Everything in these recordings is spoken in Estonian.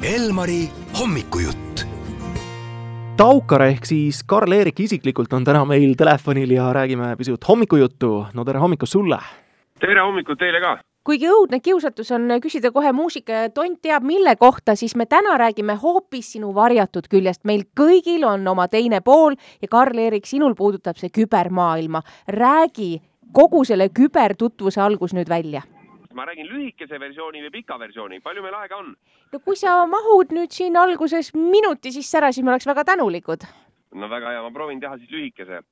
Elmari hommikujutt. Taukar ehk siis Karl-Erik isiklikult on täna meil telefonil ja räägime pisut hommikujuttu. no tere hommikust sulle! tere hommikut teile ka! kuigi õudne kiusatus on küsida kohe muusika ja tont teab mille kohta, siis me täna räägime hoopis sinu varjatud küljest. meil kõigil on oma teine pool ja Karl-Erik, sinul puudutab see kübermaailma. räägi kogu selle kübertutvuse algus nüüd välja ma räägin lühikese versiooni või pika versiooni, palju meil aega on? no kui sa mahud nüüd siin alguses minuti sisse ära, siis me oleks väga tänulikud. no väga hea, ma proovin teha siis lühikese.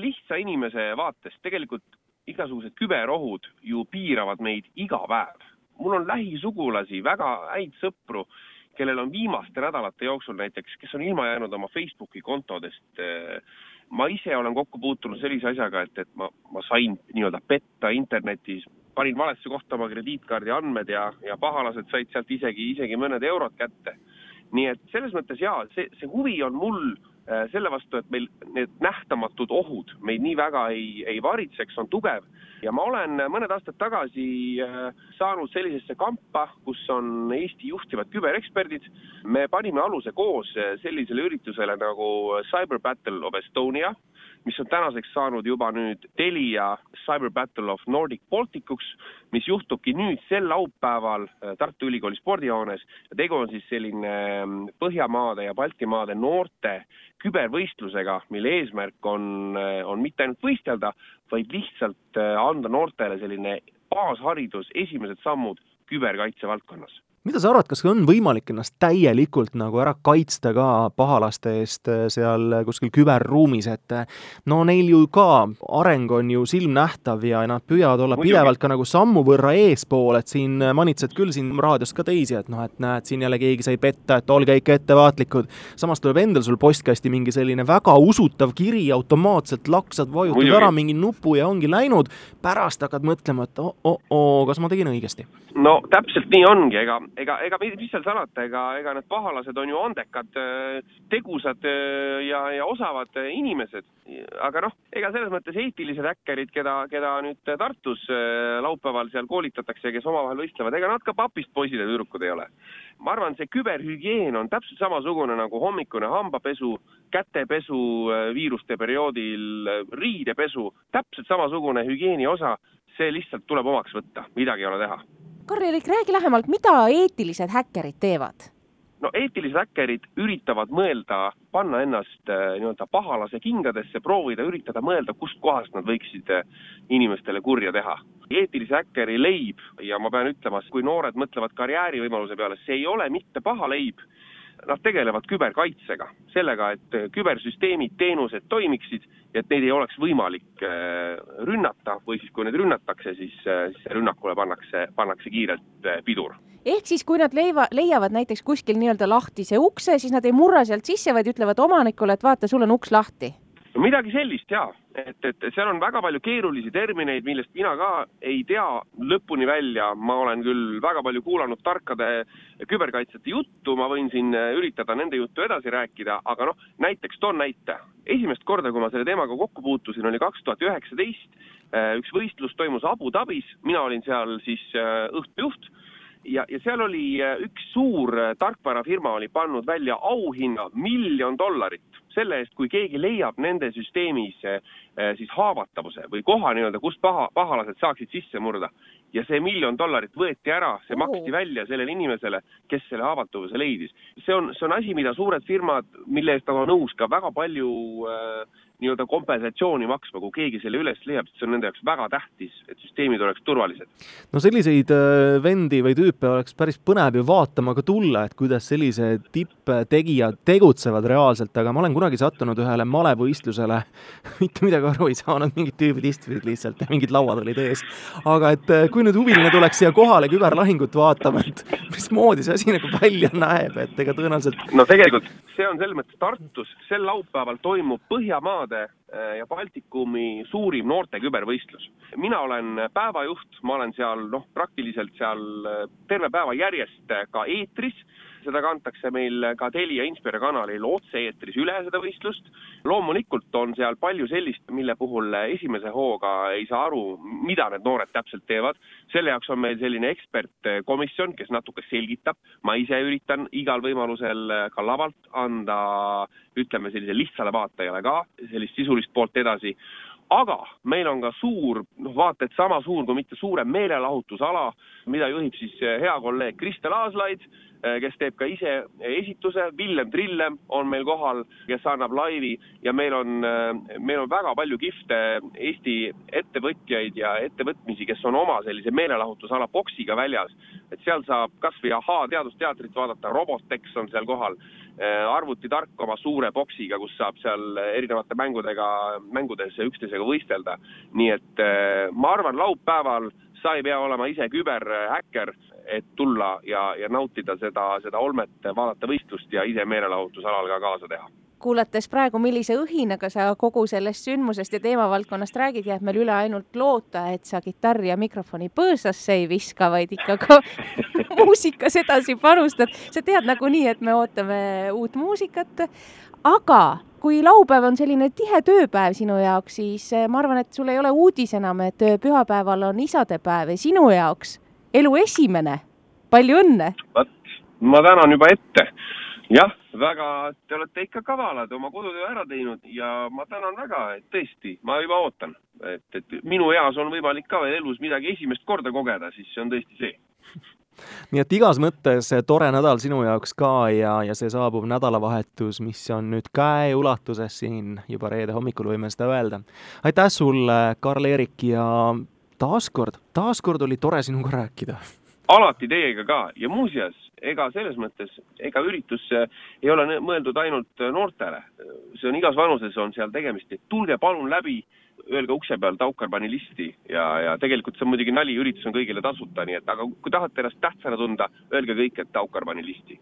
lihtsa inimese vaatest tegelikult igasugused küberohud ju piiravad meid iga päev. mul on lähisugulasi, väga häid sõpru, kellel on viimaste nädalate jooksul näiteks, kes on ilma jäänud oma Facebooki kontodest. Ma ise olen kokku puutunud sellise asjaga, et, et ma, ma sain nii-öelda petta internetis, panin valesse kohta oma krediitkaardi andmed ja, ja pahalased said sealt isegi, isegi mõned eurod kätte. nii et selles mõttes jaa, see, see huvi on mul äh, selle vastu, et meil need nähtamatud ohud meid nii väga ei, ei varitseks, on tugev. ja ma olen mõned aastad tagasi äh, saanud sellisesse kampa, kus on Eesti juhtivad kübereksperdid. me panime aluse koos äh, sellisele üritusele nagu Cyber Battle of Estonia mis on tänaseks saanud juba nüüd Telia Cyber Battle of Nordic Balticuks, mis juhtubki nüüd sel laupäeval äh, Tartu Ülikooli spordihoones. tegu on siis selline Põhjamaade ja Baltimaade noorte kübervõistlusega, mille eesmärk on, äh, on mitte ainult võistelda, vaid lihtsalt äh, anda noortele selline baasharidus, esimesed sammud küberkaitse valdkonnas mida sa arvad, kas on võimalik ennast täielikult nagu ära kaitsta ka pahalaste eest äh, seal kuskil küberruumis, et äh, no neil ju ka areng on ju silmnähtav ja nad püüavad olla Muidugi. pidevalt ka nagu sammu võrra eespool, et siin manitsed küll siin raadios ka teisi, et noh, et näed, siin jälle keegi sai petta, et olge ikka ettevaatlikud. samas tuleb endal sul postkasti mingi selline väga usutav kiri, automaatselt laksad, vajutad Muidugi. ära mingi nupu ja ongi läinud. pärast hakkad mõtlema, et oo-oo, oh, kas ma tegin õigesti? no täpselt nii ongi, ega ega, ega mis seal salata, ega, ega need pahalased on ju andekad, äh, tegusad äh, ja, ja osavad äh, inimesed. aga noh, ega selles mõttes eetilised häkkerid, keda, keda nüüd Tartus laupäeval seal koolitatakse kes omavahel võistlevad, ega nad ka papist poisid ja tüdrukud ei ole. ma arvan, see küberhügieen on täpselt samasugune nagu hommikune hambapesu, kätepesu viiruste perioodil, riidepesu, täpselt samasugune hügieeni osa, see lihtsalt tuleb omaks võtta, midagi ei ole teha Karl-Erik, räägi lähemalt, mida eetilised häkkerid teevad? no eetilised häkkerid üritavad mõelda, panna ennast äh, nii-öelda pahalase kingadesse, proovida üritada mõelda, kustkohast nad võiksid äh, inimestele kurja teha. eetilise häkkeri leib ja ma pean ütlema, kui noored mõtlevad karjäärivõimaluse peale, see ei ole mitte paha leib nad tegelevad küberkaitsega, sellega, et kübersüsteemid, teenused toimiksid ja et neid ei oleks võimalik äh, rünnata või siis, kui neid rünnatakse, siis, äh, siis rünnakule pannakse, pannakse kiirelt äh, pidur. Ehk siis, kui nad leiva, leiavad näiteks kuskil nii-öelda lahtise ukse, siis nad ei murra sealt sisse, vaid ütlevad omanikule, et vaata, sul on uks lahti no midagi sellist jaa, et, et seal on väga palju keerulisi termineid, millest mina ka ei tea lõpuni välja, ma olen küll väga palju kuulanud tarkade küberkaitsjate juttu, ma võin siin üritada nende juttu edasi rääkida, aga noh, näiteks toon näite. esimest korda, kui ma selle teemaga kokku puutusin, oli kaks tuhat üheksateist, üks võistlus toimus Abu Dhabis, mina olin seal siis äh, õhtujuht ja, ja seal oli äh, üks suur äh, tarkvarafirma oli pannud välja auhinna miljon dollarit selle eest, kui keegi leiab nende süsteemis äh, siis haavatavuse või koha nii-öelda, kust paha, pahalased saaksid sisse murda. ja see miljon dollarit võeti ära, see maksti välja sellele inimesele, kes selle haavatavuse leidis. see on, see on asi, mida suured firmad, mille eest nad on nõus ka väga palju äh, nii-öelda kompensatsiooni maksma, kui keegi selle üles leiab, sest see on nende jaoks väga tähtis, et süsteemid oleks turvalised. no selliseid äh, vendi või tüüpe oleks päris põnev ju vaatama ka tulla, et kuidas sellised tipptegijad tegutsevad reaalselt, aga ma olen kunagi sattunud ühele malevõistlusele, mitte midagi aru ei saanud, mingid tüübid istusid lihtsalt ja mingid lauad olid ees. aga et äh, kui nüüd huviline tuleks siia kohale küberlahingut vaatama, et mismoodi see asi nagu välja näeb, et ega tõenäoliselt no tegelikult see on selles mõttes Tartus sel laupäeval toimub Põhjamaade ja Baltikumi suurim noorte kübervõistlus. mina olen päevajuht, ma olen seal noh, praktiliselt seal äh, terve päeva järjest ka eetris seda kantakse meil ka Telia Inspire kanalil otse-eetris üle, seda võistlust. loomulikult on seal palju sellist, mille puhul esimese hooga ei saa aru, mida need noored täpselt teevad. selle jaoks on meil selline ekspertkomisjon, kes natuke selgitab. ma ise üritan igal võimalusel ka lavalt anda, ütleme sellisele lihtsale vaatajale ka sellist sisulist poolt edasi. Aga meil on ka suur, noh vaata et sama suur, kui mitte suurem meelelahutusala, mida juhib siis hea kolleeg Kristel Aaslaid Äh, kes teeb ka ise esituse, Villem Trillem on meil kohal, kes annab laivi ja meil on, äh, meil on väga palju kihvte Eesti ettevõtjaid ja ettevõtmisi, kes on oma sellise meelelahutusala boksiga väljas. et seal saab kas või Ahaa teadusteatrit vaadata, Robotex on seal kohal, arvutitark oma suure boksiga, kus saab seal erinevate mängudega, mängudes üksteisega võistelda. nii et ma arvan, laupäeval sa ei pea olema ise küberhäkker, et tulla ja, ja nautida seda, seda olmet, vaadata võistlust ja ise meelelahutusalal ka kaasa teha kuulates praegu, millise õhinaga sa kogu sellest sündmusest ja teemavaldkonnast räägid, jääb meil üle ainult loota, et sa kitarri ja mikrofoni põõsasse ei viska, vaid ikka ka muusikas edasi panustad. sa tead nagunii, et me ootame uut muusikat, aga kui laupäev on selline tihe tööpäev sinu jaoks, siis eh, ma arvan, et sul ei ole uudis enam, et eh, pühapäeval on isadepäev ja sinu jaoks elu esimene. palju õnne! vot, ma tänan juba ette. jah, väga, te olete ikka kavalad, oma kodutöö ära teinud ja ma tänan väga, et tõesti, ma juba ootan, et, et minu eas on võimalik ka veel elus midagi esimest korda kogeda, siis see on tõesti see nii et igas mõttes tore nädal sinu jaoks ka ja, ja see saabuv nädalavahetus, mis on nüüd käeulatuses siin juba reede hommikul, võime seda öelda. aitäh sulle, Karl-Erik ja taaskord, taaskord oli tore sinuga rääkida. alati teiega ka. Ja muuseas, ega selles mõttes, ega üritus ei ole mõeldud ainult noortele. see on igas vanuses on seal tegemist, et tulge palun läbi öelge ukse peal Taukar pani listi. Ja, ja tegelikult see on muidugi nali, üritus on kõigile tasuta, nii et aga kui tahate ennast tähtsana tunda, öelge kõik, et Taukar pani listi